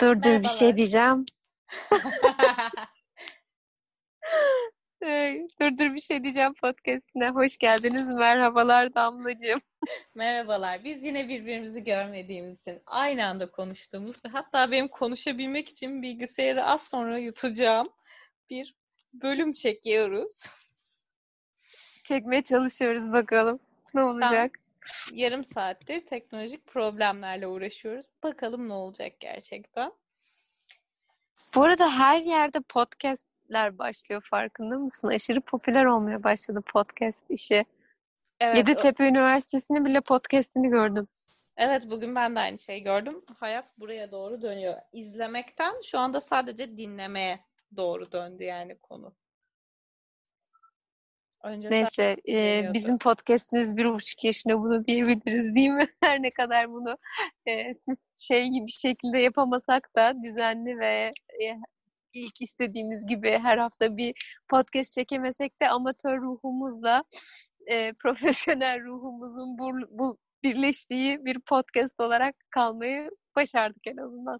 Dur dur bir şey diyeceğim. dur dur bir şey diyeceğim podcastine. Hoş geldiniz. Merhabalar Damlacığım. Merhabalar. Biz yine birbirimizi görmediğimiz için aynı anda konuştuğumuz ve hatta benim konuşabilmek için bilgisayarı az sonra yutacağım bir bölüm çekiyoruz. Çekmeye çalışıyoruz bakalım. Ne olacak? Yarım saattir teknolojik problemlerle uğraşıyoruz. Bakalım ne olacak gerçekten. Bu arada her yerde podcastler başlıyor farkında mısın? Aşırı popüler olmaya başladı podcast işi. Evet, Yeditepe o... Üniversitesi'nin bile podcastini gördüm. Evet bugün ben de aynı şeyi gördüm. Hayat buraya doğru dönüyor. İzlemekten şu anda sadece dinlemeye doğru döndü yani konu. Önce Neyse e, bizim podcastimiz bir buçuk yaşında bunu diyebiliriz değil mi? Her ne kadar bunu e, şey gibi şekilde yapamasak da düzenli ve e, ilk istediğimiz gibi her hafta bir podcast çekemesek de amatör ruhumuzla e, profesyonel ruhumuzun bu, bu birleştiği bir podcast olarak kalmayı başardık en azından.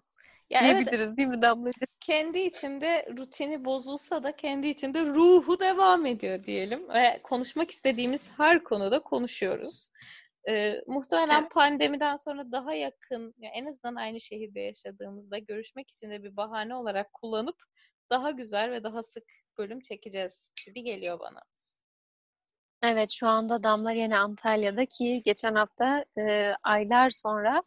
Ya diyebiliriz evet, değil mi Damlacığım? Kendi içinde rutini bozulsa da kendi içinde ruhu devam ediyor diyelim. Ve konuşmak istediğimiz her konuda konuşuyoruz. Ee, muhtemelen evet. pandemiden sonra daha yakın, yani en azından aynı şehirde yaşadığımızda görüşmek için de bir bahane olarak kullanıp daha güzel ve daha sık bölüm çekeceğiz gibi geliyor bana. Evet şu anda Damla yine Antalya'da ki geçen hafta e, aylar sonra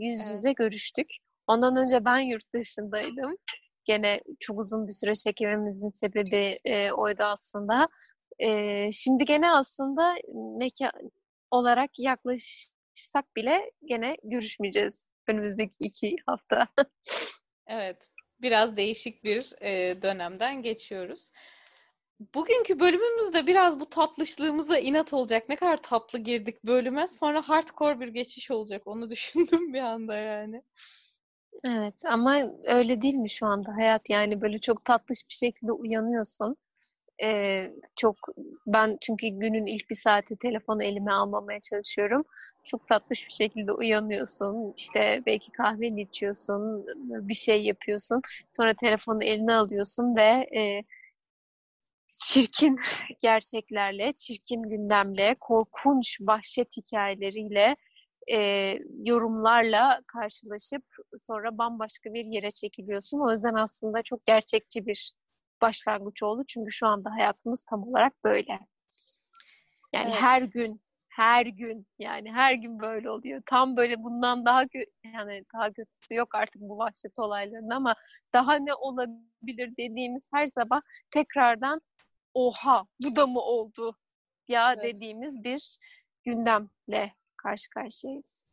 yüz evet. yüze görüştük. Ondan önce ben yurt dışındaydım. Gene çok uzun bir süre çekememizin sebebi e, oydu aslında. E, şimdi gene aslında mekan olarak yaklaşsak bile gene görüşmeyeceğiz önümüzdeki iki hafta. evet, biraz değişik bir e, dönemden geçiyoruz. Bugünkü bölümümüzde biraz bu tatlışlığımıza inat olacak. Ne kadar tatlı girdik bölüme. Sonra hardcore bir geçiş olacak. Onu düşündüm bir anda yani. Evet ama öyle değil mi şu anda hayat yani böyle çok tatlış bir şekilde uyanıyorsun. Ee, çok ben çünkü günün ilk bir saati telefonu elime almamaya çalışıyorum. Çok tatlış bir şekilde uyanıyorsun. İşte belki kahveni içiyorsun, bir şey yapıyorsun. Sonra telefonu eline alıyorsun ve e, çirkin gerçeklerle, çirkin gündemle, korkunç vahşet hikayeleriyle e, yorumlarla karşılaşıp sonra bambaşka bir yere çekiliyorsun. O yüzden aslında çok gerçekçi bir başlangıç oldu. Çünkü şu anda hayatımız tam olarak böyle. Yani evet. her gün her gün yani her gün böyle oluyor. Tam böyle bundan daha kö- yani daha kötüsü yok artık bu vahşet olaylarının ama daha ne olabilir dediğimiz her sabah tekrardan oha bu da mı oldu ya evet. dediğimiz bir gündemle karşı karşıyayız.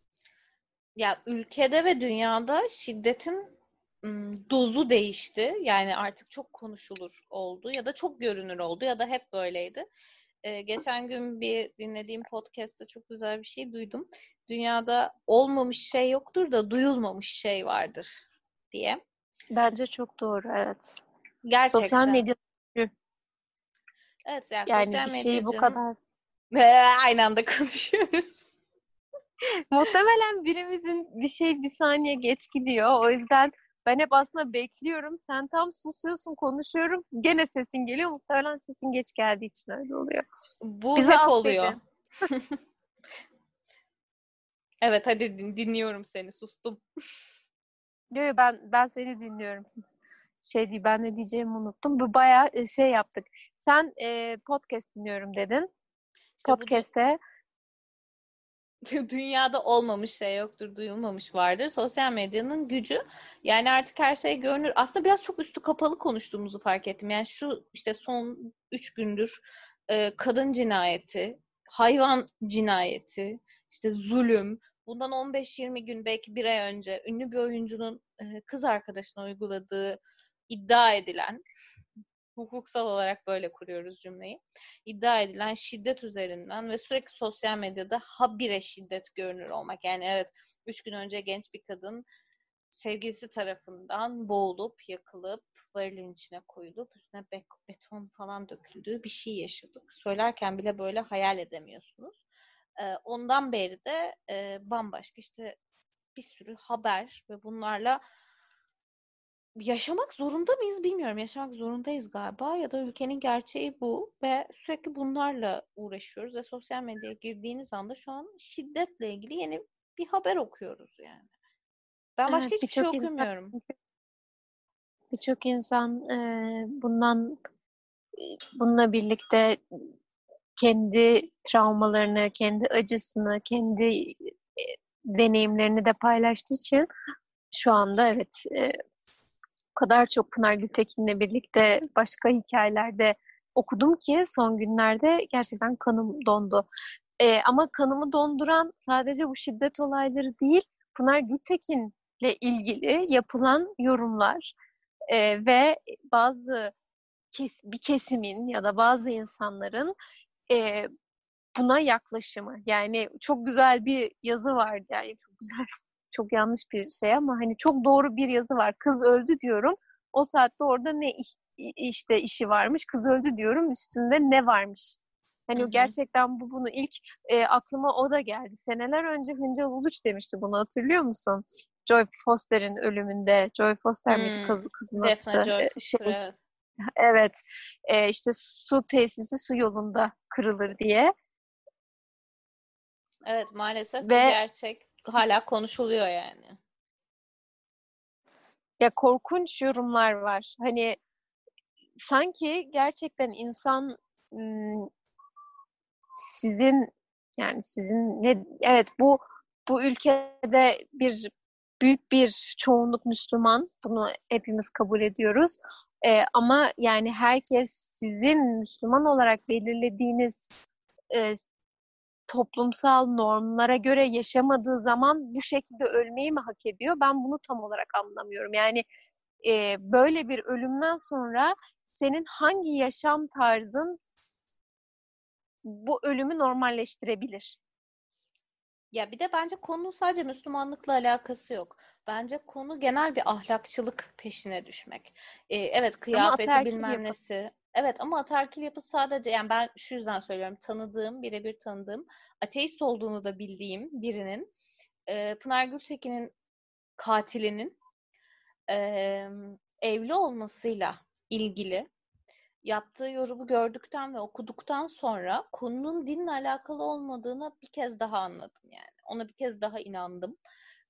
Ya ülkede ve dünyada şiddetin dozu değişti. Yani artık çok konuşulur oldu ya da çok görünür oldu ya da hep böyleydi. Ee, geçen gün bir dinlediğim podcast'ta çok güzel bir şey duydum. Dünyada olmamış şey yoktur da duyulmamış şey vardır diye. Bence çok doğru evet. Gerçekten. Sosyal medya Evet yani, yani sosyal bir şeyi bu kadar aynı anda konuşuyoruz. Muhtemelen birimizin bir şey bir saniye geç gidiyor. O yüzden ben hep aslında bekliyorum. Sen tam susuyorsun, konuşuyorum. Gene sesin geliyor. Muhtemelen sesin geç geldiği için öyle oluyor. Bu Bize hep oluyor. evet hadi dinliyorum seni. Sustum. Yok ben ben seni dinliyorum. Şey değil, ben ne diyeceğimi unuttum. Bu bayağı e, şey yaptık. Sen e, podcast dinliyorum dedin. İşte Podcast'te bu dünyada olmamış şey yoktur, duyulmamış vardır. Sosyal medyanın gücü. Yani artık her şey görünür. Aslında biraz çok üstü kapalı konuştuğumuzu fark ettim. Yani şu işte son üç gündür e, kadın cinayeti, hayvan cinayeti, işte zulüm. Bundan 15-20 gün belki bir ay önce ünlü bir oyuncunun e, kız arkadaşına uyguladığı iddia edilen hukuksal olarak böyle kuruyoruz cümleyi. İddia edilen şiddet üzerinden ve sürekli sosyal medyada habire şiddet görünür olmak. Yani evet üç gün önce genç bir kadın sevgilisi tarafından boğulup, yakılıp, varilin içine koyulup üstüne beton falan döküldüğü bir şey yaşadık. Söylerken bile böyle hayal edemiyorsunuz. Ondan beri de bambaşka işte bir sürü haber ve bunlarla yaşamak zorunda mıyız bilmiyorum. Yaşamak zorundayız galiba ya da ülkenin gerçeği bu ve sürekli bunlarla uğraşıyoruz ve sosyal medyaya girdiğiniz anda şu an şiddetle ilgili yeni bir haber okuyoruz yani. Ben başka evet, hiçbir şey okumuyorum. Birçok insan e, bundan bununla birlikte kendi travmalarını, kendi acısını, kendi e, deneyimlerini de paylaştığı için şu anda evet e, kadar çok Pınar Gültekin'le birlikte başka hikayelerde okudum ki son günlerde gerçekten kanım dondu. E, ama kanımı donduran sadece bu şiddet olayları değil, Pınar Gültekin'le ilgili yapılan yorumlar e, ve bazı kes, bir kesimin ya da bazı insanların e, buna yaklaşımı. Yani çok güzel bir yazı var yani çok güzel çok yanlış bir şey ama hani çok doğru bir yazı var. Kız öldü diyorum. O saatte orada ne iş, işte işi varmış. Kız öldü diyorum. Üstünde ne varmış? Hani Hı-hı. gerçekten bu bunu ilk e, aklıma o da geldi. Seneler önce Hıncal Uluç demişti bunu hatırlıyor musun? Joy Foster'in ölümünde. Joy Foster miydi hmm. kızı kızın Defne Joy e, şey, evet. Evet. E, işte su tesisi su yolunda kırılır diye. Evet maalesef Ve, gerçek hala konuşuluyor yani. Ya korkunç yorumlar var. Hani sanki gerçekten insan sizin yani sizin ne evet bu bu ülkede bir büyük bir çoğunluk Müslüman. Bunu hepimiz kabul ediyoruz. Ee, ama yani herkes sizin Müslüman olarak belirlediğiniz e, toplumsal normlara göre yaşamadığı zaman bu şekilde ölmeyi mi hak ediyor? Ben bunu tam olarak anlamıyorum. Yani e, böyle bir ölümden sonra senin hangi yaşam tarzın bu ölümü normalleştirebilir? Ya bir de bence konu sadece Müslümanlıkla alakası yok. Bence konu genel bir ahlakçılık peşine düşmek. Ee, evet kıyafeti bilmem nesi. Evet ama ataerkil yapı sadece yani ben şu yüzden söylüyorum tanıdığım birebir tanıdığım ateist olduğunu da bildiğim birinin e, Pınar Gültekin'in katilinin e, evli olmasıyla ilgili yaptığı yorumu gördükten ve okuduktan sonra konunun dinle alakalı olmadığını bir kez daha anladım yani. Ona bir kez daha inandım.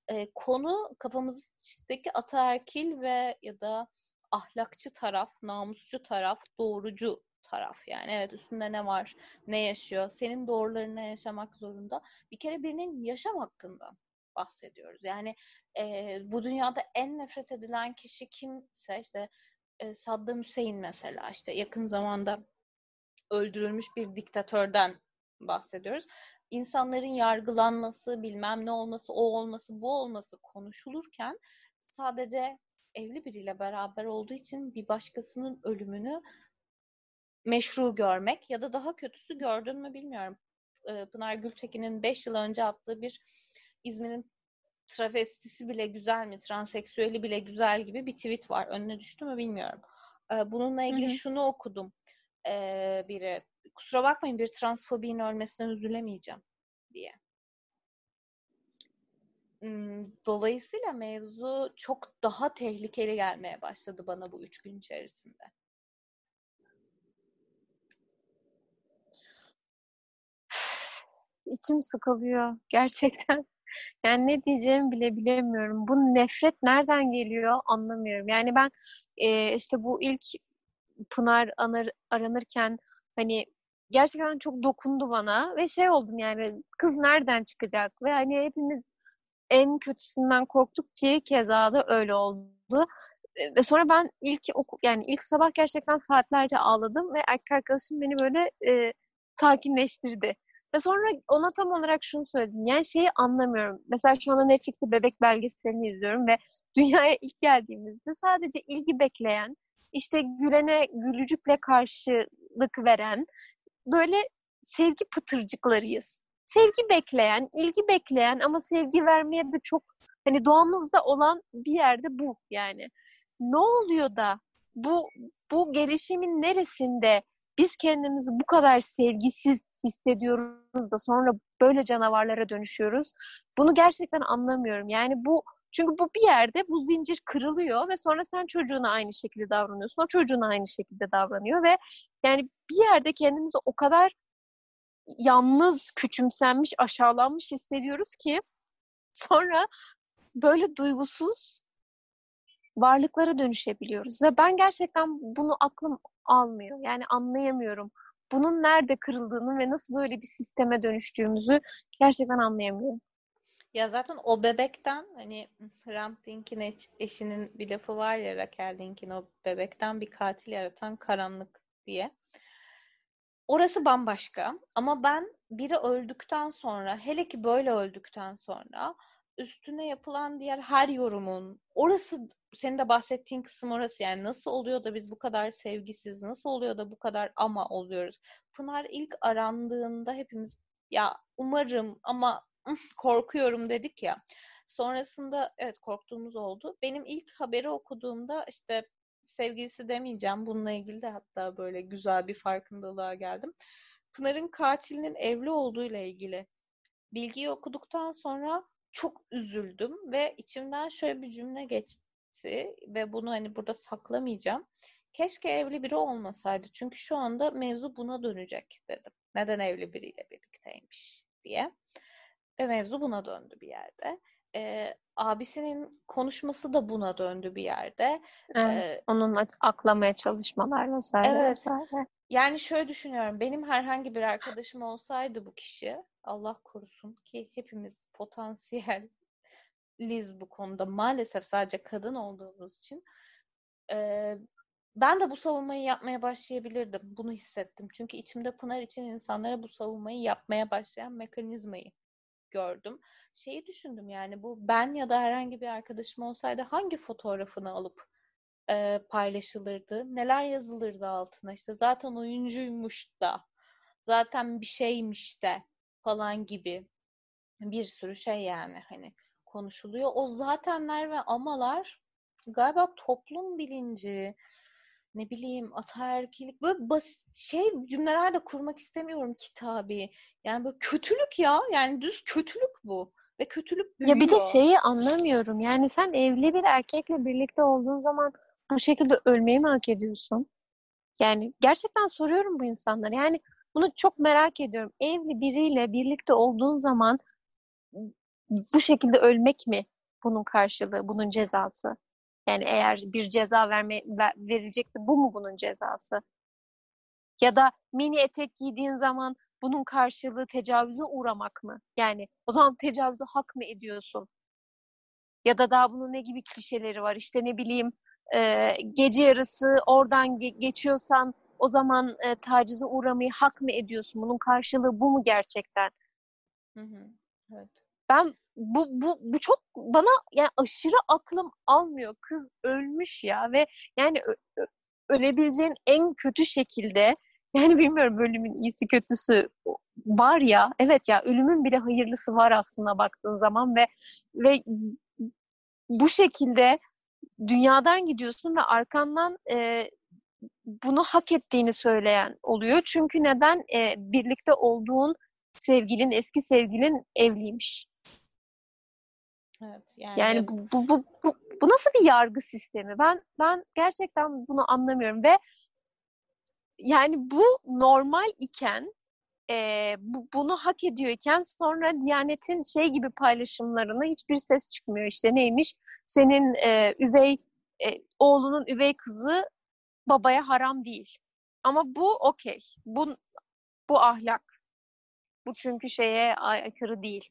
E, konu kafamızdaki ataerkil ve ya da ahlakçı taraf, namusçu taraf, doğrucu taraf yani. Evet üstünde ne var, ne yaşıyor, senin doğrularını yaşamak zorunda. Bir kere birinin yaşam hakkında bahsediyoruz. Yani e, bu dünyada en nefret edilen kişi kimse işte e, Saddam Hüseyin mesela işte yakın zamanda öldürülmüş bir diktatörden bahsediyoruz. İnsanların yargılanması, bilmem ne olması, o olması, bu olması konuşulurken sadece evli biriyle beraber olduğu için bir başkasının ölümünü meşru görmek ya da daha kötüsü gördün mü bilmiyorum. Pınar Gültekin'in 5 yıl önce attığı bir İzmir'in travestisi bile güzel mi, transseksüeli bile güzel gibi bir tweet var. Önüne düştü mü bilmiyorum. Bununla ilgili hı hı. şunu okudum biri. Kusura bakmayın bir transfobinin ölmesinden üzülemeyeceğim diye. Dolayısıyla mevzu çok daha tehlikeli gelmeye başladı bana bu üç gün içerisinde. İçim sıkılıyor gerçekten. Yani ne diyeceğimi bile bilemiyorum. Bu nefret nereden geliyor anlamıyorum. Yani ben e, işte bu ilk Pınar anır, aranırken hani gerçekten çok dokundu bana ve şey oldum yani kız nereden çıkacak ve hani hepimiz en kötüsünden korktuk ki keza da öyle oldu. Ve sonra ben ilk oku, yani ilk sabah gerçekten saatlerce ağladım ve erkek arkadaşım beni böyle e, sakinleştirdi. Ve sonra ona tam olarak şunu söyledim. Yani şeyi anlamıyorum. Mesela şu anda Netflix'te bebek belgeselini izliyorum ve dünyaya ilk geldiğimizde sadece ilgi bekleyen, işte gülene gülücükle karşılık veren böyle sevgi pıtırcıklarıyız sevgi bekleyen, ilgi bekleyen ama sevgi vermeye de çok hani doğamızda olan bir yerde bu yani. Ne oluyor da bu bu gelişimin neresinde biz kendimizi bu kadar sevgisiz hissediyoruz da sonra böyle canavarlara dönüşüyoruz. Bunu gerçekten anlamıyorum. Yani bu Çünkü bu bir yerde bu zincir kırılıyor ve sonra sen çocuğuna aynı şekilde davranıyorsun. O çocuğuna aynı şekilde davranıyor ve yani bir yerde kendimizi o kadar yalnız, küçümsenmiş, aşağılanmış hissediyoruz ki sonra böyle duygusuz varlıklara dönüşebiliyoruz. Ve ben gerçekten bunu aklım almıyor. Yani anlayamıyorum. Bunun nerede kırıldığını ve nasıl böyle bir sisteme dönüştüğümüzü gerçekten anlayamıyorum. Ya zaten o bebekten hani Ram Dink'in eşinin bir lafı var ya Raquel Dink'in o bebekten bir katil yaratan karanlık diye. Orası bambaşka ama ben biri öldükten sonra hele ki böyle öldükten sonra üstüne yapılan diğer her yorumun orası senin de bahsettiğin kısım orası yani nasıl oluyor da biz bu kadar sevgisiz nasıl oluyor da bu kadar ama oluyoruz. Pınar ilk arandığında hepimiz ya umarım ama korkuyorum dedik ya. Sonrasında evet korktuğumuz oldu. Benim ilk haberi okuduğumda işte sevgilisi demeyeceğim. Bununla ilgili de hatta böyle güzel bir farkındalığa geldim. Pınar'ın katilinin evli olduğuyla ilgili bilgiyi okuduktan sonra çok üzüldüm ve içimden şöyle bir cümle geçti ve bunu hani burada saklamayacağım. Keşke evli biri olmasaydı çünkü şu anda mevzu buna dönecek dedim. Neden evli biriyle birlikteymiş diye. Ve mevzu buna döndü bir yerde. Ee, abisinin konuşması da buna döndü bir yerde. Evet, ee, onun aklamaya çalışmalar vesaire evet. vesaire. Yani şöyle düşünüyorum. Benim herhangi bir arkadaşım olsaydı bu kişi Allah korusun ki hepimiz potansiyel liz bu konuda maalesef sadece kadın olduğumuz için e, ben de bu savunmayı yapmaya başlayabilirdim. Bunu hissettim. Çünkü içimde Pınar için insanlara bu savunmayı yapmaya başlayan mekanizmayı gördüm. Şeyi düşündüm yani bu ben ya da herhangi bir arkadaşım olsaydı hangi fotoğrafını alıp e, paylaşılırdı? Neler yazılırdı altına? İşte zaten oyuncuymuş da, zaten bir şeymiş de falan gibi bir sürü şey yani hani konuşuluyor. O zatenler ve amalar galiba toplum bilinci, ne bileyim ataerkilik böyle basit şey cümleler de kurmak istemiyorum kitabi. Yani böyle kötülük ya. Yani düz kötülük bu. Ve kötülük büyüyor. Ya bir de şeyi anlamıyorum. Yani sen evli bir erkekle birlikte olduğun zaman bu şekilde ölmeyi mi hak ediyorsun? Yani gerçekten soruyorum bu insanlara. Yani bunu çok merak ediyorum. Evli biriyle birlikte olduğun zaman bu şekilde ölmek mi bunun karşılığı, bunun cezası? Yani eğer bir ceza verme verilecekse bu mu bunun cezası? Ya da mini etek giydiğin zaman bunun karşılığı tecavüze uğramak mı? Yani o zaman tecavüze hak mı ediyorsun? Ya da daha bunun ne gibi klişeleri var? İşte ne bileyim e, gece yarısı oradan ge- geçiyorsan o zaman e, tacize uğramayı hak mı ediyorsun? Bunun karşılığı bu mu gerçekten? Hı hı. Evet. Ben bu, bu, bu çok bana yani aşırı aklım almıyor. Kız ölmüş ya ve yani ölebileceğin en kötü şekilde yani bilmiyorum ölümün iyisi kötüsü var ya evet ya ölümün bile hayırlısı var aslında baktığın zaman ve ve bu şekilde dünyadan gidiyorsun ve arkandan e, bunu hak ettiğini söyleyen oluyor. Çünkü neden? E, birlikte olduğun sevgilin, eski sevgilin evliymiş. Evet, yani, yani bu, bu, bu, bu, bu nasıl bir yargı sistemi? Ben ben gerçekten bunu anlamıyorum ve yani bu normal iken e, bu, bunu hak ediyorken sonra Diyanet'in şey gibi paylaşımlarına hiçbir ses çıkmıyor. İşte neymiş? Senin e, üvey e, oğlunun üvey kızı babaya haram değil. Ama bu okey. Bu bu ahlak. Bu çünkü şeye aykırı değil.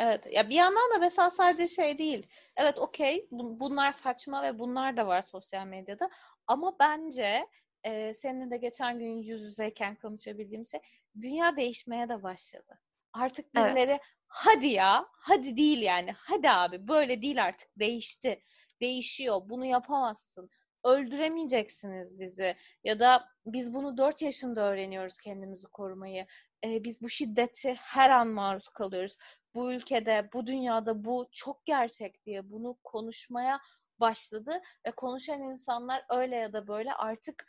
Evet. Ya bir yandan da mesela sadece şey değil. Evet okey. Bunlar saçma ve bunlar da var sosyal medyada. Ama bence e, seninle de geçen gün yüz yüzeyken konuşabildiğim şey dünya değişmeye de başladı. Artık birileri evet. hadi ya, hadi değil yani. Hadi abi böyle değil artık değişti. Değişiyor. Bunu yapamazsın. Öldüremeyeceksiniz bizi. Ya da biz bunu dört yaşında öğreniyoruz kendimizi korumayı. Ee, biz bu şiddeti her an maruz kalıyoruz bu ülkede, bu dünyada bu çok gerçek diye bunu konuşmaya başladı ve konuşan insanlar öyle ya da böyle artık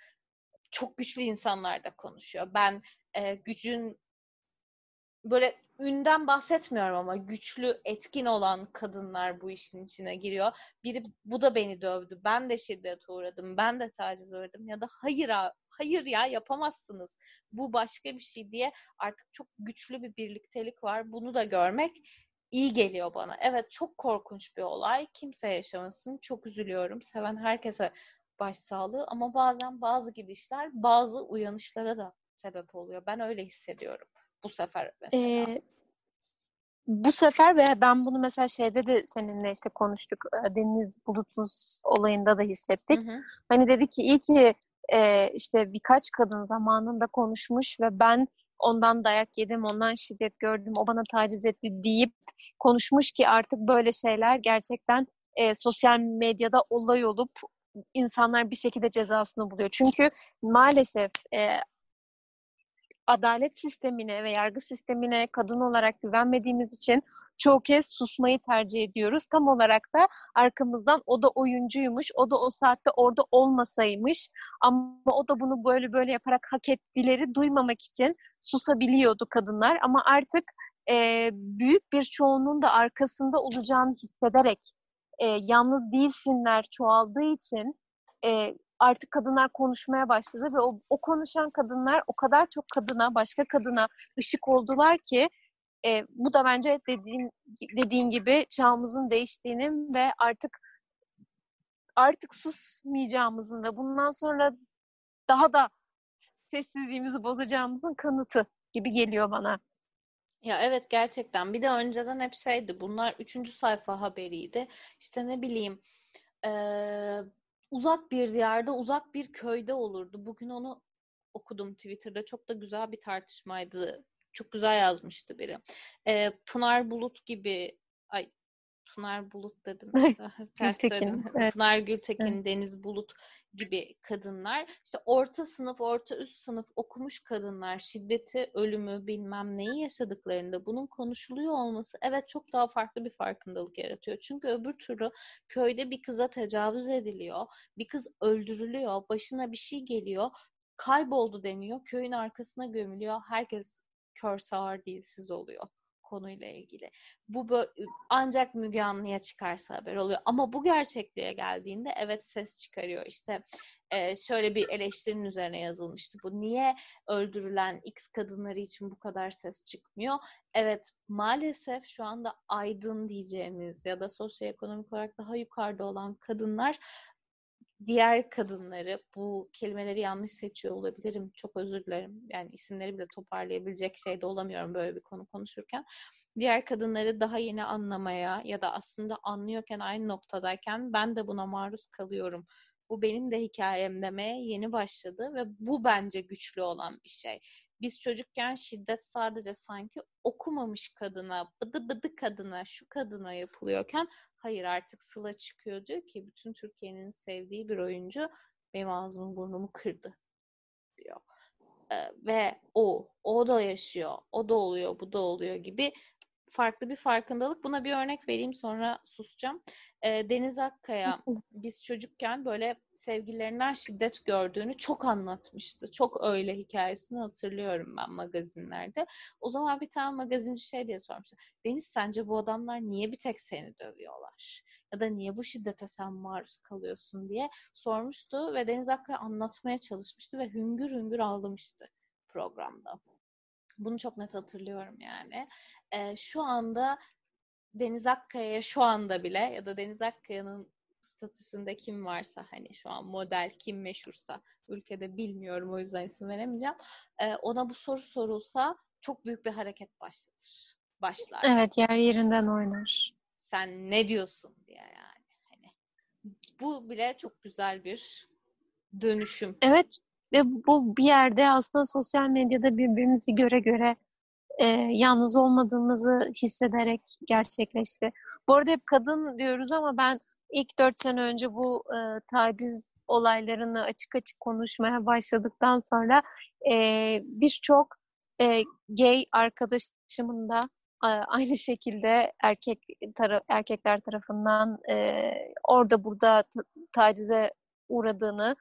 çok güçlü insanlar da konuşuyor. Ben e, gücün böyle ünden bahsetmiyorum ama güçlü, etkin olan kadınlar bu işin içine giriyor. Biri bu da beni dövdü. Ben de şiddet uğradım. Ben de taciz uğradım ya da hayır hayır ya yapamazsınız. Bu başka bir şey diye artık çok güçlü bir birliktelik var. Bunu da görmek iyi geliyor bana. Evet çok korkunç bir olay. Kimse yaşamasın. Çok üzülüyorum. Seven herkese başsağlığı ama bazen bazı gidişler bazı uyanışlara da sebep oluyor. Ben öyle hissediyorum bu sefer mesela. Ee, bu sefer ve ben bunu mesela şeyde de seninle işte konuştuk. Deniz Bulutsuz olayında da hissettik. Hı hı. Hani dedi ki iyi ki e, işte birkaç kadın zamanında konuşmuş ve ben ondan dayak yedim, ondan şiddet gördüm, o bana taciz etti deyip konuşmuş ki artık böyle şeyler gerçekten e, sosyal medyada olay olup insanlar bir şekilde cezasını buluyor. Çünkü maalesef e, adalet sistemine ve yargı sistemine kadın olarak güvenmediğimiz için çoğu kez susmayı tercih ediyoruz. Tam olarak da arkamızdan o da oyuncuymuş, o da o saatte orada olmasaymış ama o da bunu böyle böyle yaparak hak ettileri duymamak için susabiliyordu kadınlar. Ama artık e, büyük bir çoğunluğun da arkasında olacağını hissederek e, yalnız değilsinler çoğaldığı için e, artık kadınlar konuşmaya başladı ve o, o konuşan kadınlar o kadar çok kadına, başka kadına ışık oldular ki e, bu da bence dediğin, dediğin gibi çağımızın değiştiğinin ve artık artık susmayacağımızın ve bundan sonra daha da sessizliğimizi bozacağımızın kanıtı gibi geliyor bana. Ya evet gerçekten. Bir de önceden hep şeydi. Bunlar üçüncü sayfa haberiydi. İşte ne bileyim ee, uzak bir diyarda, uzak bir köyde olurdu. Bugün onu okudum Twitter'da. Çok da güzel bir tartışmaydı. Çok güzel yazmıştı biri. Ee, Pınar Bulut gibi ay Pınar Bulut dedim. Ters Gültekin. Evet. Pınar Gültekin, evet. Deniz Bulut gibi kadınlar. İşte orta sınıf, orta üst sınıf okumuş kadınlar şiddeti, ölümü bilmem neyi yaşadıklarında bunun konuşuluyor olması evet çok daha farklı bir farkındalık yaratıyor. Çünkü öbür türlü köyde bir kıza tecavüz ediliyor, bir kız öldürülüyor, başına bir şey geliyor, kayboldu deniyor, köyün arkasına gömülüyor. Herkes kör sağır dilsiz oluyor konuyla ilgili. Bu ancak Müge Anlı'ya çıkarsa haber oluyor. Ama bu gerçekliğe geldiğinde evet ses çıkarıyor. İşte e, şöyle bir eleştirinin üzerine yazılmıştı bu. Niye öldürülen X kadınları için bu kadar ses çıkmıyor? Evet maalesef şu anda aydın diyeceğimiz ya da sosyoekonomik olarak daha yukarıda olan kadınlar diğer kadınları bu kelimeleri yanlış seçiyor olabilirim. Çok özür dilerim. Yani isimleri bile toparlayabilecek şeyde olamıyorum böyle bir konu konuşurken. Diğer kadınları daha yeni anlamaya ya da aslında anlıyorken aynı noktadayken ben de buna maruz kalıyorum. Bu benim de hikayem demeye yeni başladı ve bu bence güçlü olan bir şey. Biz çocukken şiddet sadece sanki okumamış kadına, bıdı bıdı kadına, şu kadına yapılıyorken hayır artık Sıla çıkıyor diyor ki bütün Türkiye'nin sevdiği bir oyuncu benim ağzımı burnumu kırdı diyor. Ee, ve o, o da yaşıyor, o da oluyor, bu da oluyor gibi farklı bir farkındalık. Buna bir örnek vereyim sonra susacağım. E, Deniz Akkaya biz çocukken böyle sevgililerinden şiddet gördüğünü çok anlatmıştı. Çok öyle hikayesini hatırlıyorum ben magazinlerde. O zaman bir tane magazinci şey diye sormuştu. Deniz sence bu adamlar niye bir tek seni dövüyorlar? Ya da niye bu şiddete sen maruz kalıyorsun diye sormuştu ve Deniz Akkaya anlatmaya çalışmıştı ve hüngür hüngür ağlamıştı programda. Bunu çok net hatırlıyorum yani. Ee, şu anda Deniz Akkaya'ya şu anda bile ya da Deniz Akkaya'nın statüsünde kim varsa hani şu an model kim meşhursa ülkede bilmiyorum o yüzden isim veremeyeceğim. Ee, ona bu soru sorulsa çok büyük bir hareket başlatır. Başlar. Evet yer yerinden oynar. Sen ne diyorsun diye yani. Hani bu bile çok güzel bir dönüşüm. Evet ve bu bir yerde aslında sosyal medyada birbirimizi göre göre e, yalnız olmadığımızı hissederek gerçekleşti. Bu arada hep kadın diyoruz ama ben ilk dört sene önce bu e, taciz olaylarını açık açık konuşmaya başladıktan sonra e, birçok e, gay arkadaşımın da e, aynı şekilde erkek tara erkekler tarafından e, orada burada tacize uğradığını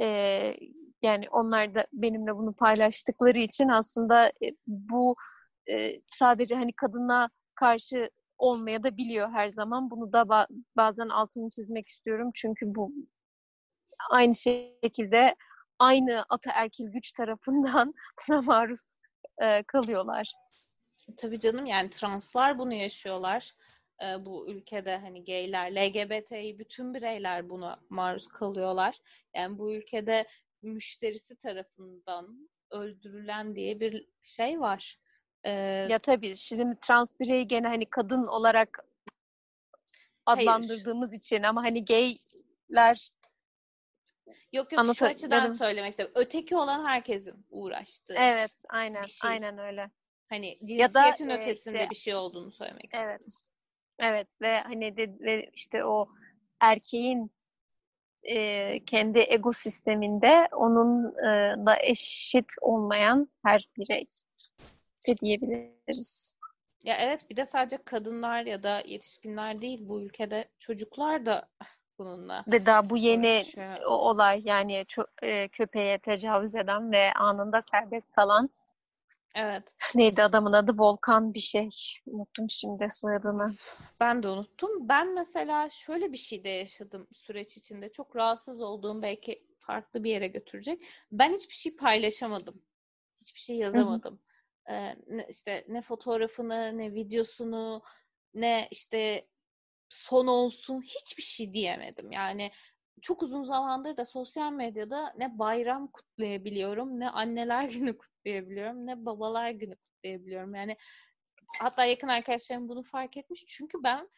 e, yani onlar da benimle bunu paylaştıkları için aslında e, bu e, sadece hani kadına karşı olmaya da biliyor her zaman. Bunu da ba- bazen altını çizmek istiyorum. Çünkü bu aynı şekilde aynı ataerkil güç tarafından buna maruz e, kalıyorlar. Tabii canım yani translar bunu yaşıyorlar. Ee, bu ülkede hani gayler, LGBT'yi bütün bireyler buna maruz kalıyorlar. Yani bu ülkede müşterisi tarafından öldürülen diye bir şey var. Ee, Ya tabii şimdi trans bireyi gene hani kadın olarak Hayır. adlandırdığımız için ama hani gayler yok yok şu Anlata- açıdan dedim. söylemek istedim. Öteki olan herkesin uğraştığı. evet aynen şey. aynen öyle. Hani Ya da, cinsiyetin e, ötesinde işte- bir şey olduğunu söylemek istedim. Evet. Evet ve hani de, ve işte o erkeğin e, kendi ego sisteminde onunla eşit olmayan her birey de diyebiliriz. Ya evet bir de sadece kadınlar ya da yetişkinler değil bu ülkede çocuklar da bununla Ve daha bu yeni o olay yani ço- e, köpeğe tecavüz eden ve anında serbest kalan Evet. neydi adamın adı Volkan bir şey. Unuttum şimdi soyadını. Ben de unuttum. Ben mesela şöyle bir şey de yaşadım süreç içinde. Çok rahatsız olduğum belki farklı bir yere götürecek. Ben hiçbir şey paylaşamadım. Hiçbir şey yazamadım. Ee, ne, işte ne fotoğrafını, ne videosunu, ne işte son olsun hiçbir şey diyemedim. Yani çok uzun zamandır da sosyal medyada ne bayram kutlayabiliyorum, ne anneler günü kutlayabiliyorum, ne babalar günü kutlayabiliyorum. Yani hatta yakın arkadaşlarım bunu fark etmiş. Çünkü ben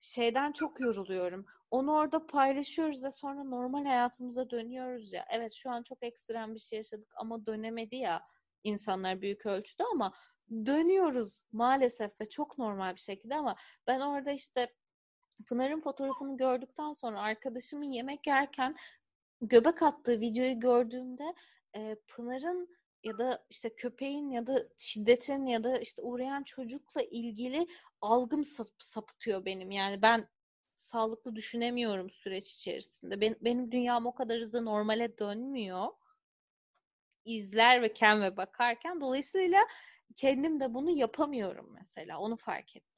şeyden çok yoruluyorum. Onu orada paylaşıyoruz ve sonra normal hayatımıza dönüyoruz ya. Evet şu an çok ekstrem bir şey yaşadık ama dönemedi ya insanlar büyük ölçüde ama dönüyoruz maalesef ve çok normal bir şekilde ama ben orada işte Pınar'ın fotoğrafını gördükten sonra arkadaşımın yemek yerken göbek attığı videoyu gördüğümde e, Pınar'ın ya da işte köpeğin ya da şiddetin ya da işte uğrayan çocukla ilgili algım sap- sapıtıyor benim. Yani ben sağlıklı düşünemiyorum süreç içerisinde. Ben, benim dünyam o kadar hızlı normale dönmüyor. İzler ve kendime bakarken dolayısıyla kendim de bunu yapamıyorum mesela. Onu fark ettim.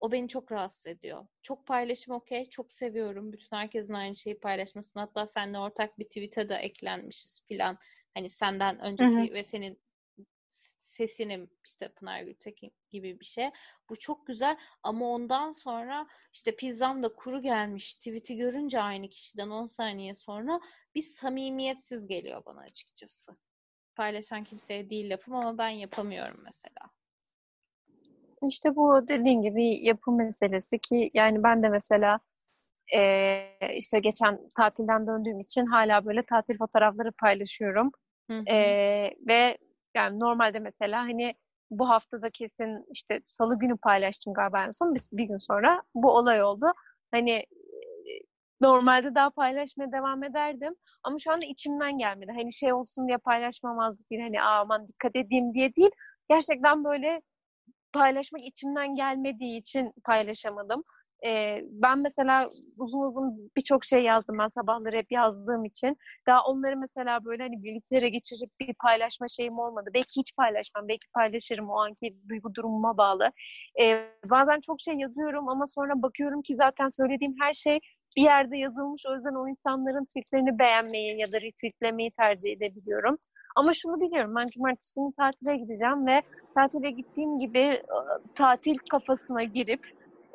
O beni çok rahatsız ediyor. Çok paylaşım okey. Çok seviyorum. Bütün herkesin aynı şeyi paylaşmasını. Hatta seninle ortak bir tweet'e de eklenmişiz filan. Hani senden önceki ve senin sesinim işte Pınar Gültekin gibi bir şey. Bu çok güzel ama ondan sonra işte pizzam da kuru gelmiş tweet'i görünce aynı kişiden 10 saniye sonra bir samimiyetsiz geliyor bana açıkçası. Paylaşan kimseye değil lafım ama ben yapamıyorum mesela. İşte bu dediğin gibi yapı meselesi ki yani ben de mesela eee, işte geçen tatilden döndüğüm için hala böyle tatil fotoğrafları paylaşıyorum. Hı hı. Eee, ve yani normalde mesela hani bu haftada kesin işte salı günü paylaştım galiba en son bir, bir gün sonra bu olay oldu. Hani e, normalde daha paylaşmaya devam ederdim ama şu anda içimden gelmedi. Hani şey olsun diye paylaşmamazlık değil hani "Aa, aman dikkat edeyim diye değil. Gerçekten böyle paylaşmak içimden gelmediği için paylaşamadım. Ee, ben mesela uzun uzun birçok şey yazdım ben sabahları hep yazdığım için. Daha onları mesela böyle hani bilgisayara geçirip bir paylaşma şeyim olmadı. Belki hiç paylaşmam, belki paylaşırım o anki duygu durumuma bağlı. Ee, bazen çok şey yazıyorum ama sonra bakıyorum ki zaten söylediğim her şey bir yerde yazılmış. O yüzden o insanların tweetlerini beğenmeyi ya da retweetlemeyi tercih edebiliyorum. Ama şunu biliyorum ben cumartesi günü tatile gideceğim ve tatile gittiğim gibi e, tatil kafasına girip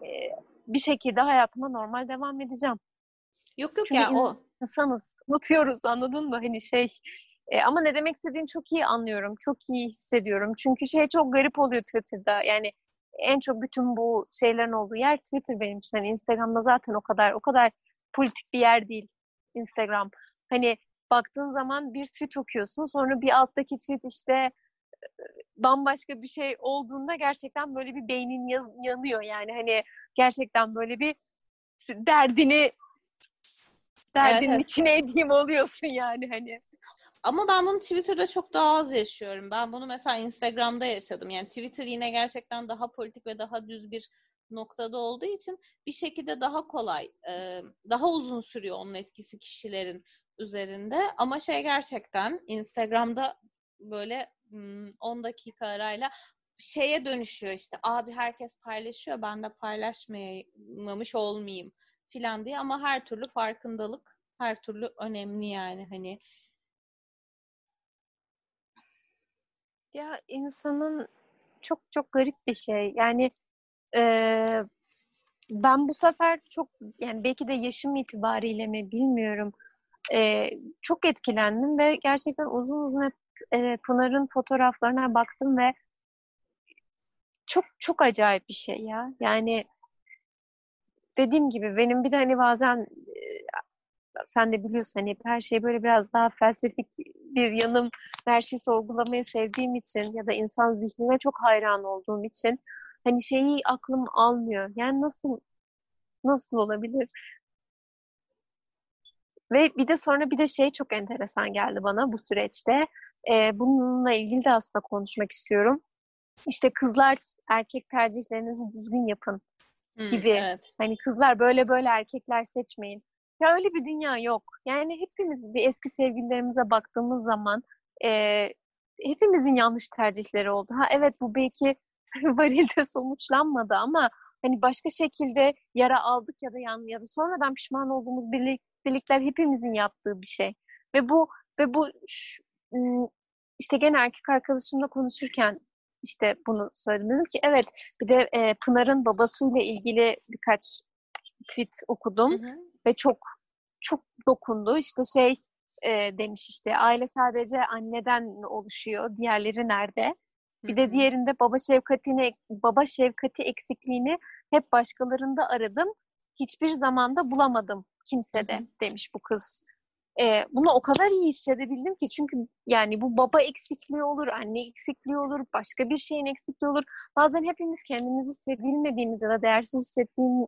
e, bir şekilde hayatıma normal devam edeceğim. Yok yok Çünkü ya o İnsanız, unutuyoruz anladın mı? Hani şey e, ama ne demek istediğini çok iyi anlıyorum, çok iyi hissediyorum. Çünkü şey çok garip oluyor Twitter'da. Yani en çok bütün bu şeylerin olduğu yer Twitter benim için. Hani Instagram'da zaten o kadar o kadar politik bir yer değil Instagram. Hani baktığın zaman bir tweet okuyorsun sonra bir alttaki tweet işte bambaşka bir şey olduğunda gerçekten böyle bir beynin yanıyor yani hani gerçekten böyle bir derdini derdinin evet. içine edeyim oluyorsun yani hani. Ama ben bunu Twitter'da çok daha az yaşıyorum. Ben bunu mesela Instagram'da yaşadım. Yani Twitter yine gerçekten daha politik ve daha düz bir noktada olduğu için bir şekilde daha kolay, e, daha uzun sürüyor onun etkisi kişilerin üzerinde. Ama şey gerçekten Instagram'da böyle hmm, 10 dakika arayla şeye dönüşüyor işte abi herkes paylaşıyor ben de paylaşmamış olmayayım filan diye ama her türlü farkındalık her türlü önemli yani hani Ya insanın çok çok garip bir şey. Yani e, ben bu sefer çok yani belki de yaşım itibariyle mi bilmiyorum. E, çok etkilendim ve gerçekten uzun uzun hep e, Pınar'ın fotoğraflarına baktım ve çok çok acayip bir şey ya. Yani dediğim gibi benim bir de hani bazen sen de biliyorsun hani her şey böyle biraz daha felsefik bir yanım her şeyi sorgulamayı sevdiğim için ya da insan zihnine çok hayran olduğum için hani şeyi aklım almıyor. Yani nasıl nasıl olabilir? Ve bir de sonra bir de şey çok enteresan geldi bana bu süreçte. Ee, bununla ilgili de aslında konuşmak istiyorum. İşte kızlar erkek tercihlerinizi düzgün yapın gibi. Hmm, evet. Hani kızlar böyle böyle erkekler seçmeyin. Ya öyle bir dünya yok. Yani hepimiz bir eski sevgililerimize baktığımız zaman e, hepimizin yanlış tercihleri oldu. Ha evet bu belki varilde sonuçlanmadı ama hani başka şekilde yara aldık ya da yan ya da sonradan pişman olduğumuz birlik, birlikler hepimizin yaptığı bir şey. Ve bu ve bu işte gene erkek arkadaşımla konuşurken işte bunu söyledim. Dedim ki evet bir de e, Pınar'ın babasıyla ilgili birkaç tweet okudum. Hı hı ve çok çok dokundu. İşte şey e, demiş işte aile sadece anneden oluşuyor. Diğerleri nerede? Bir de diğerinde baba şefkatini baba şefkati eksikliğini hep başkalarında aradım. Hiçbir zamanda bulamadım kimsede demiş bu kız e, bunu o kadar iyi hissedebildim ki çünkü yani bu baba eksikliği olur, anne eksikliği olur, başka bir şeyin eksikliği olur. Bazen hepimiz kendimizi sevilmediğimiz ya da değersiz hissettiğim,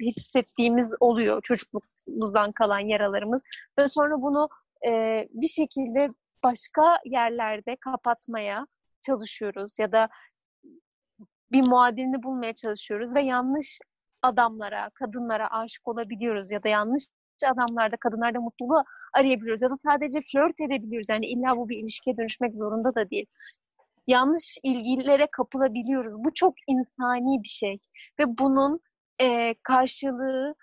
hissettiğimiz oluyor çocukluğumuzdan kalan yaralarımız ve sonra bunu e, bir şekilde başka yerlerde kapatmaya çalışıyoruz ya da bir muadilini bulmaya çalışıyoruz ve yanlış adamlara, kadınlara aşık olabiliyoruz ya da yanlış adamlarda, kadınlarda mutluluğu arayabiliyoruz ya da sadece flört edebiliyoruz. Yani illa bu bir ilişkiye dönüşmek zorunda da değil. Yanlış ilgilere kapılabiliyoruz. Bu çok insani bir şey ve bunun e, karşılığı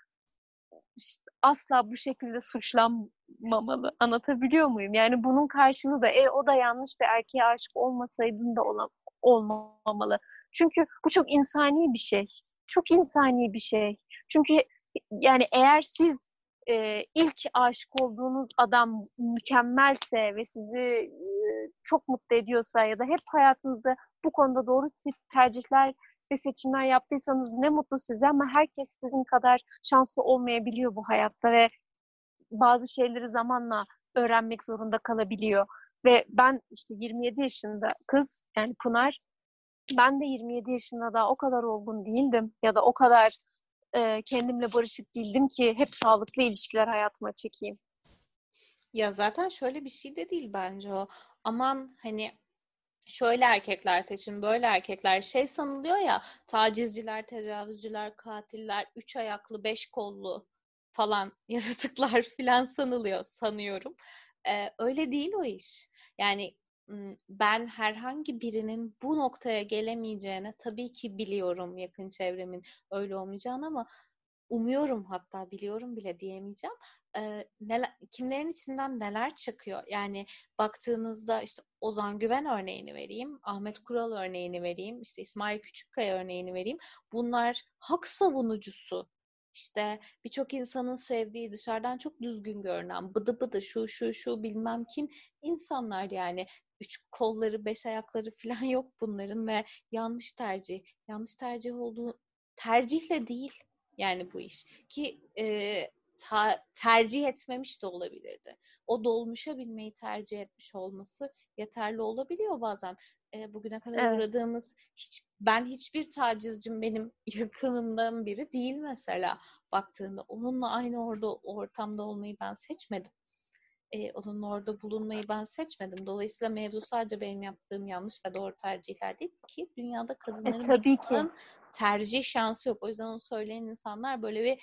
işte asla bu şekilde suçlanmamalı. Anlatabiliyor muyum? Yani bunun karşılığı da e, o da yanlış bir erkeğe aşık olmasaydın da olam olmamalı. Çünkü bu çok insani bir şey. Çok insani bir şey. Çünkü yani eğer siz e, ilk aşık olduğunuz adam mükemmelse ve sizi e, çok mutlu ediyorsa ya da hep hayatınızda bu konuda doğru tercihler ve seçimler yaptıysanız ne mutlu size ama herkes sizin kadar şanslı olmayabiliyor bu hayatta ve bazı şeyleri zamanla öğrenmek zorunda kalabiliyor. Ve ben işte 27 yaşında kız yani Pınar ben de 27 yaşında da o kadar olgun değildim ya da o kadar e, kendimle barışık değildim ki hep sağlıklı ilişkiler hayatıma çekeyim. Ya zaten şöyle bir şey de değil bence o. Aman hani şöyle erkekler seçin, böyle erkekler şey sanılıyor ya tacizciler, tecavüzcüler, katiller, üç ayaklı, beş kollu falan yaratıklar falan sanılıyor sanıyorum. Ee, öyle değil o iş. Yani ben herhangi birinin bu noktaya gelemeyeceğini tabii ki biliyorum yakın çevremin öyle olmayacağını ama umuyorum hatta biliyorum bile diyemeyeceğim. Ee, neler, kimlerin içinden neler çıkıyor? Yani baktığınızda işte Ozan Güven örneğini vereyim, Ahmet Kural örneğini vereyim, işte İsmail Küçükkaya örneğini vereyim. Bunlar hak savunucusu işte birçok insanın sevdiği dışarıdan çok düzgün görünen bıdı bıdı şu şu şu bilmem kim insanlar yani üç kolları beş ayakları falan yok bunların ve yanlış tercih yanlış tercih olduğu tercihle değil yani bu iş ki e, ta, tercih etmemiş de olabilirdi. O dolmuşa binmeyi tercih etmiş olması yeterli olabiliyor bazen. E, bugüne kadar evet. uğradığımız hiç ben hiçbir tacizcim benim yakınımdan biri değil mesela baktığında. Onunla aynı orada ortamda olmayı ben seçmedim. Ee, onun orada bulunmayı ben seçmedim. Dolayısıyla mevzu sadece benim yaptığım yanlış ve doğru tercihler değil ki dünyada kadınların e, tabii ki. tercih şansı yok. O yüzden onu söyleyen insanlar böyle bir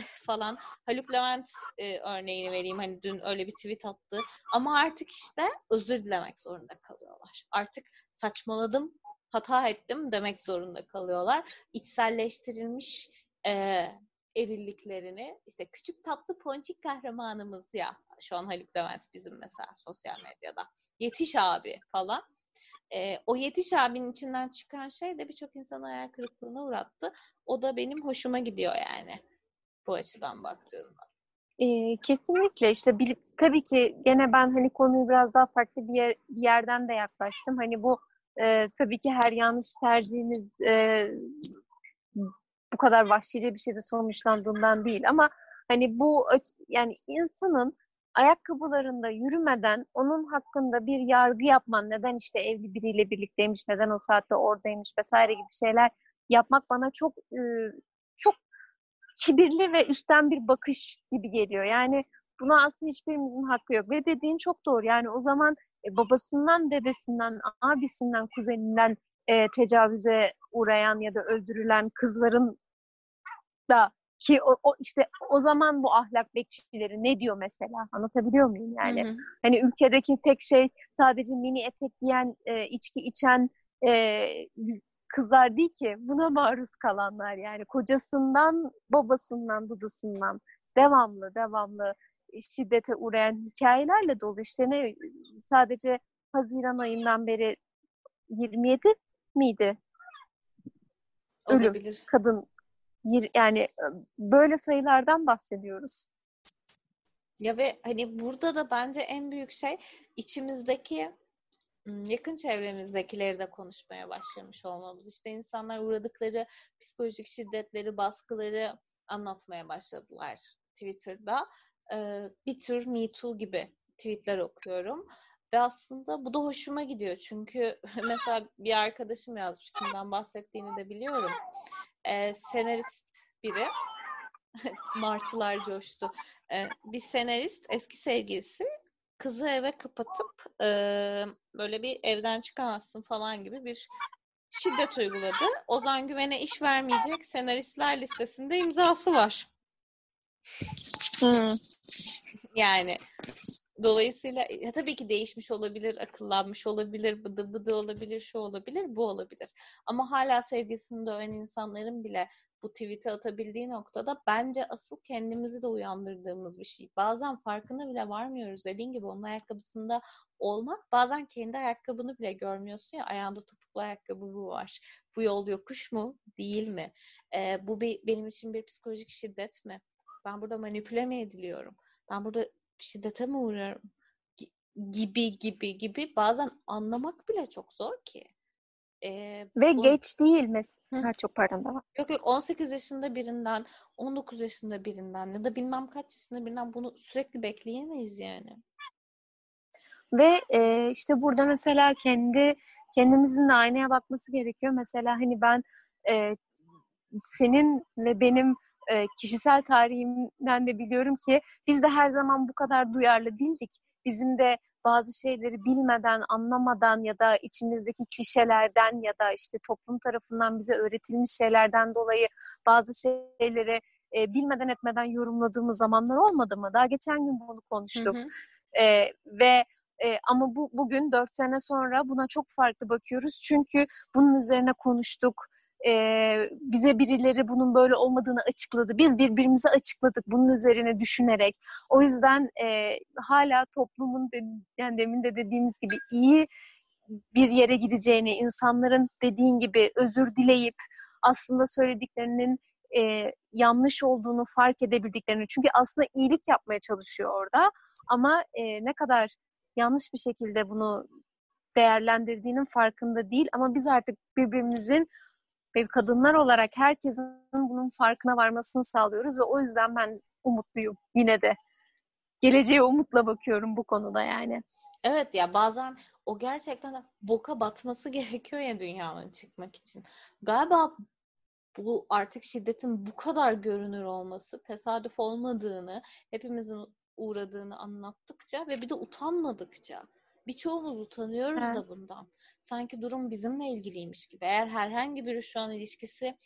falan. Haluk Levent e, örneğini vereyim. Hani dün öyle bir tweet attı. Ama artık işte özür dilemek zorunda kalıyorlar. Artık saçmaladım hata ettim demek zorunda kalıyorlar. İçselleştirilmiş e, erilliklerini işte küçük tatlı ponçik kahramanımız ya şu an Haluk Levent bizim mesela sosyal medyada yetiş abi falan e, o yetiş abinin içinden çıkan şey de birçok insanı hayal kırıklığına uğrattı. O da benim hoşuma gidiyor yani bu açıdan baktığımda. E, kesinlikle işte bilip tabii ki gene ben hani konuyu biraz daha farklı bir, yer, bir yerden de yaklaştım. Hani bu e, tabii ki her yanlış tercihiniz e, bu kadar vahşice bir şeyde sonuçlandığından değil ama hani bu yani insanın ayakkabılarında yürümeden onun hakkında bir yargı yapman, neden işte evli biriyle birlikteymiş, neden o saatte oradaymış vesaire gibi şeyler yapmak bana çok çok kibirli ve üstten bir bakış gibi geliyor. Yani buna aslında hiçbirimizin hakkı yok. Ve dediğin çok doğru. Yani o zaman e, babasından, dedesinden, abisinden, kuzeninden e, tecavüze uğrayan ya da öldürülen kızların da ki o, o işte o zaman bu ahlak bekçileri ne diyor mesela? Anlatabiliyor muyum yani? Hı hı. Hani ülkedeki tek şey sadece mini etek giyen, e, içki içen e, kızlar değil ki. Buna maruz kalanlar yani kocasından, babasından, dudusundan devamlı devamlı şiddete uğrayan hikayelerle dolu. İşte ne sadece Haziran ayından beri 27 miydi? Ölüm. Olabilir. Kadın yani böyle sayılardan bahsediyoruz. Ya ve hani burada da bence en büyük şey içimizdeki yakın çevremizdekileri de konuşmaya başlamış olmamız. İşte insanlar uğradıkları psikolojik şiddetleri, baskıları anlatmaya başladılar Twitter'da. Bir tür Me Too gibi tweetler okuyorum. Ve aslında bu da hoşuma gidiyor. Çünkü mesela bir arkadaşım yazmış. Kimden bahsettiğini de biliyorum senarist biri. Martılar coştu. E, bir senarist eski sevgilisi kızı eve kapatıp e, böyle bir evden çıkamazsın falan gibi bir şiddet uyguladı. Ozan Güven'e iş vermeyecek senaristler listesinde imzası var. Hmm. Yani Dolayısıyla ya tabii ki değişmiş olabilir, akıllanmış olabilir, bıdı bıdı olabilir, şu olabilir, bu olabilir. Ama hala sevgisini döven insanların bile bu tweet'i atabildiği noktada bence asıl kendimizi de uyandırdığımız bir şey. Bazen farkına bile varmıyoruz. Dediğin gibi onun ayakkabısında olmak bazen kendi ayakkabını bile görmüyorsun ya ayağında topuklu ayakkabı bu var. Bu yol yokuş mu? Değil mi? Ee, bu bir, benim için bir psikolojik şiddet mi? Ben burada manipüle mi ediliyorum? Ben burada şiddete mi uğruyorum gibi gibi gibi bazen anlamak bile çok zor ki. Ve bu... geç değil mesela. çok pardon da Yok yok 18 yaşında birinden, 19 yaşında birinden ya da bilmem kaç yaşında birinden bunu sürekli bekleyemeyiz yani. Ve e, işte burada mesela kendi kendimizin de aynaya bakması gerekiyor. Mesela hani ben e, senin ve benim e, kişisel tarihimden de biliyorum ki biz de her zaman bu kadar duyarlı değildik. Bizim de bazı şeyleri bilmeden, anlamadan ya da içimizdeki klişelerden ya da işte toplum tarafından bize öğretilmiş şeylerden dolayı bazı şeyleri e, bilmeden etmeden yorumladığımız zamanlar olmadı mı? Daha geçen gün bunu konuştuk. Hı hı. E, ve e, ama bu bugün dört sene sonra buna çok farklı bakıyoruz. Çünkü bunun üzerine konuştuk e, bize birileri bunun böyle olmadığını açıkladı. Biz birbirimize açıkladık bunun üzerine düşünerek. O yüzden e, hala toplumun de, yani demin de dediğimiz gibi iyi bir yere gideceğini, insanların dediğin gibi özür dileyip aslında söylediklerinin e, yanlış olduğunu fark edebildiklerini. Çünkü aslında iyilik yapmaya çalışıyor orada. Ama e, ne kadar yanlış bir şekilde bunu değerlendirdiğinin farkında değil. Ama biz artık birbirimizin ve kadınlar olarak herkesin bunun farkına varmasını sağlıyoruz ve o yüzden ben umutluyum yine de. Geleceğe umutla bakıyorum bu konuda yani. Evet ya bazen o gerçekten boka batması gerekiyor ya dünyanın çıkmak için. Galiba bu artık şiddetin bu kadar görünür olması tesadüf olmadığını, hepimizin uğradığını anlattıkça ve bir de utanmadıkça birçoğumuz utanıyoruz evet. da bundan. Sanki durum bizimle ilgiliymiş gibi. Eğer herhangi biri şu an ilişkisi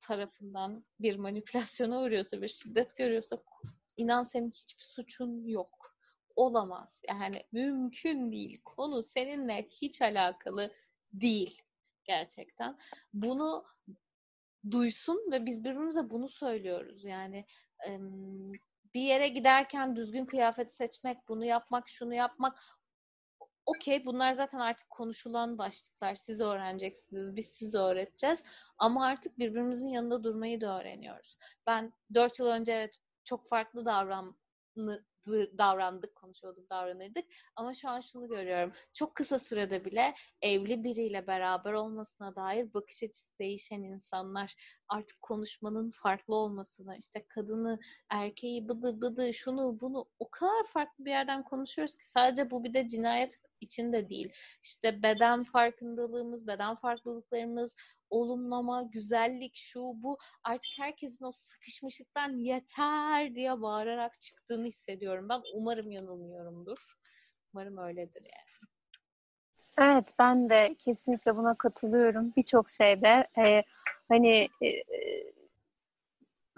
tarafından bir manipülasyona uğruyorsa, bir şiddet görüyorsa inan senin hiçbir suçun yok. Olamaz. Yani mümkün değil. Konu seninle hiç alakalı değil. gerçekten. Bunu duysun ve biz birbirimize bunu söylüyoruz. Yani bir yere giderken düzgün kıyafet seçmek, bunu yapmak, şunu yapmak okey bunlar zaten artık konuşulan başlıklar. Siz öğreneceksiniz, biz size öğreteceğiz. Ama artık birbirimizin yanında durmayı da öğreniyoruz. Ben dört yıl önce evet çok farklı davran davrandık, konuşuyorduk, davranırdık. Ama şu an şunu görüyorum. Çok kısa sürede bile evli biriyle beraber olmasına dair bakış açısı değişen insanlar artık konuşmanın farklı olmasına, işte kadını, erkeği, bıdı bıdı, şunu bunu o kadar farklı bir yerden konuşuyoruz ki sadece bu bir de cinayet için de değil. İşte beden farkındalığımız, beden farklılıklarımız, olumlama, güzellik, şu bu artık herkesin o sıkışmışlıktan yeter diye bağırarak çıktığını hissediyorum. Ben umarım yanılmıyorumdur. Umarım öyledir yani. Evet ben de kesinlikle buna katılıyorum. Birçok şeyde e, hani e,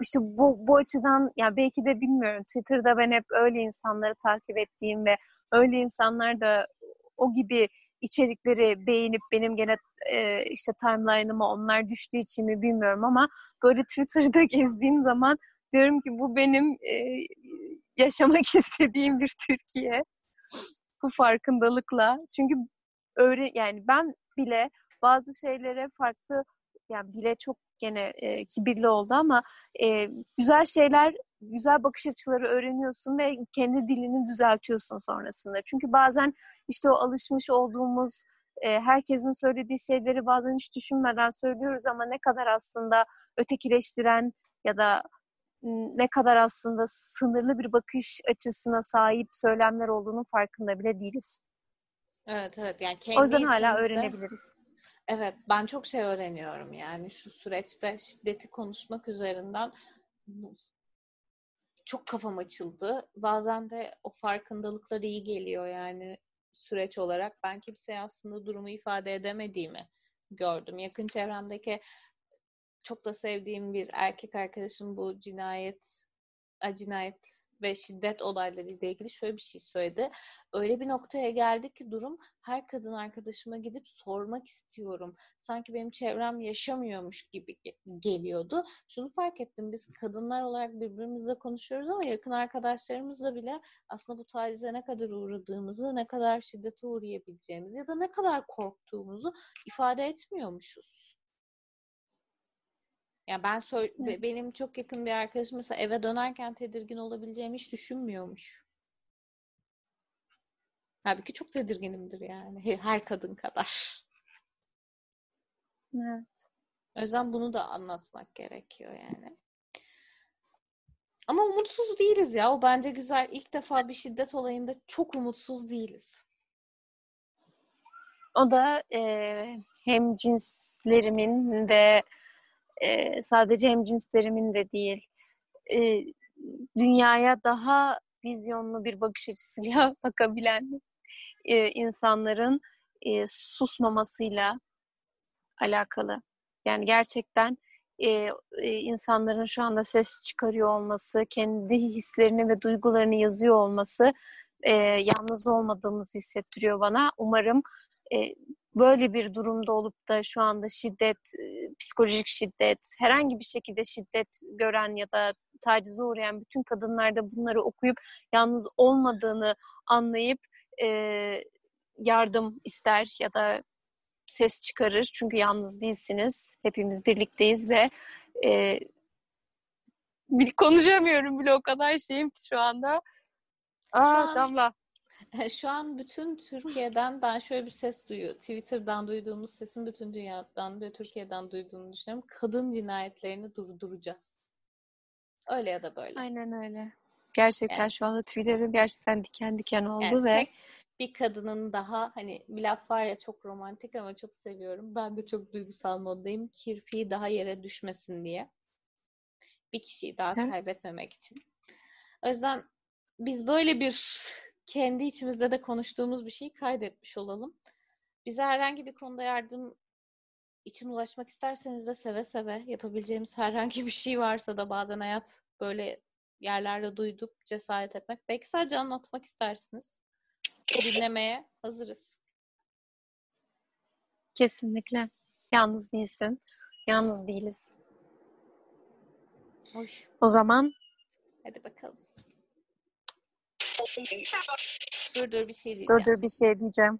işte bu, bu açıdan ya belki de bilmiyorum Twitter'da ben hep öyle insanları takip ettiğim ve öyle insanlar da o gibi içerikleri beğenip benim gene e, işte timeline'ıma onlar düştüğü için mi bilmiyorum ama böyle Twitter'da gezdiğim zaman diyorum ki bu benim e, yaşamak istediğim bir Türkiye. Bu farkındalıkla. Çünkü öyle yani ben bile bazı şeylere farklı yani bile çok gene e, kibirli oldu ama e, güzel şeyler, güzel bakış açıları öğreniyorsun ve kendi dilini düzeltiyorsun sonrasında. Çünkü bazen işte o alışmış olduğumuz e, herkesin söylediği şeyleri bazen hiç düşünmeden söylüyoruz ama ne kadar aslında ötekileştiren ya da ne kadar aslında sınırlı bir bakış açısına sahip söylemler olduğunu farkında bile değiliz. Evet evet yani kendi o yüzden hala öğrenebiliriz. Evet, ben çok şey öğreniyorum yani şu süreçte şiddeti konuşmak üzerinden çok kafam açıldı. Bazen de o farkındalıklar iyi geliyor yani süreç olarak. Ben kimseye aslında durumu ifade edemediğimi gördüm. Yakın çevremdeki çok da sevdiğim bir erkek arkadaşım bu cinayet cinayet ve şiddet olaylarıyla ilgili şöyle bir şey söyledi. Öyle bir noktaya geldi ki durum her kadın arkadaşıma gidip sormak istiyorum. Sanki benim çevrem yaşamıyormuş gibi geliyordu. Şunu fark ettim biz kadınlar olarak birbirimizle konuşuyoruz ama yakın arkadaşlarımızla bile aslında bu tacize ne kadar uğradığımızı, ne kadar şiddete uğrayabileceğimizi ya da ne kadar korktuğumuzu ifade etmiyormuşuz. Ya ben evet. benim çok yakın bir arkadaşım mesela eve dönerken tedirgin olabileceğimi hiç düşünmüyormuş. Halbuki çok tedirginimdir yani. Her kadın kadar. Evet. O yüzden bunu da anlatmak gerekiyor yani. Ama umutsuz değiliz ya. O bence güzel. İlk defa bir şiddet olayında çok umutsuz değiliz. O da e, hem cinslerimin de e, sadece hemcinslerimin de değil e, dünyaya daha vizyonlu bir bakış açısıyla bakabilen e, insanların e, susmamasıyla alakalı. Yani gerçekten e, e, insanların şu anda ses çıkarıyor olması, kendi hislerini ve duygularını yazıyor olması e, yalnız olmadığımızı hissettiriyor bana. Umarım e, böyle bir durumda olup da şu anda şiddet, psikolojik şiddet, herhangi bir şekilde şiddet gören ya da tacize uğrayan bütün kadınlar da bunları okuyup yalnız olmadığını anlayıp e, yardım ister ya da ses çıkarır. Çünkü yalnız değilsiniz. Hepimiz birlikteyiz ve e, konuşamıyorum bile o kadar şeyim ki şu anda. Aa, şu an, Damla. Şu an bütün Türkiye'den ben şöyle bir ses duyuyor. Twitter'dan duyduğumuz sesin bütün dünyadan ve Türkiye'den duyduğunu düşünüyorum. Kadın cinayetlerini durduracağız. Öyle ya da böyle. Aynen öyle. Gerçekten yani, şu anda tüylerim gerçekten diken diken oldu yani ve tek bir kadının daha hani bir laf var ya çok romantik ama çok seviyorum. Ben de çok duygusal moddayım. Kirpiği daha yere düşmesin diye. Bir kişiyi daha evet. kaybetmemek için. O yüzden biz böyle bir kendi içimizde de konuştuğumuz bir şeyi kaydetmiş olalım. Bize herhangi bir konuda yardım için ulaşmak isterseniz de seve seve yapabileceğimiz herhangi bir şey varsa da bazen hayat böyle yerlerde duyduk cesaret etmek. Belki sadece anlatmak istersiniz. Dinlemeye hazırız. Kesinlikle. Yalnız değilsin. Yalnız değiliz. Oy. O zaman Hadi bakalım. Dur dur bir şey dur diyeceğim. dur bir şey diyeceğim.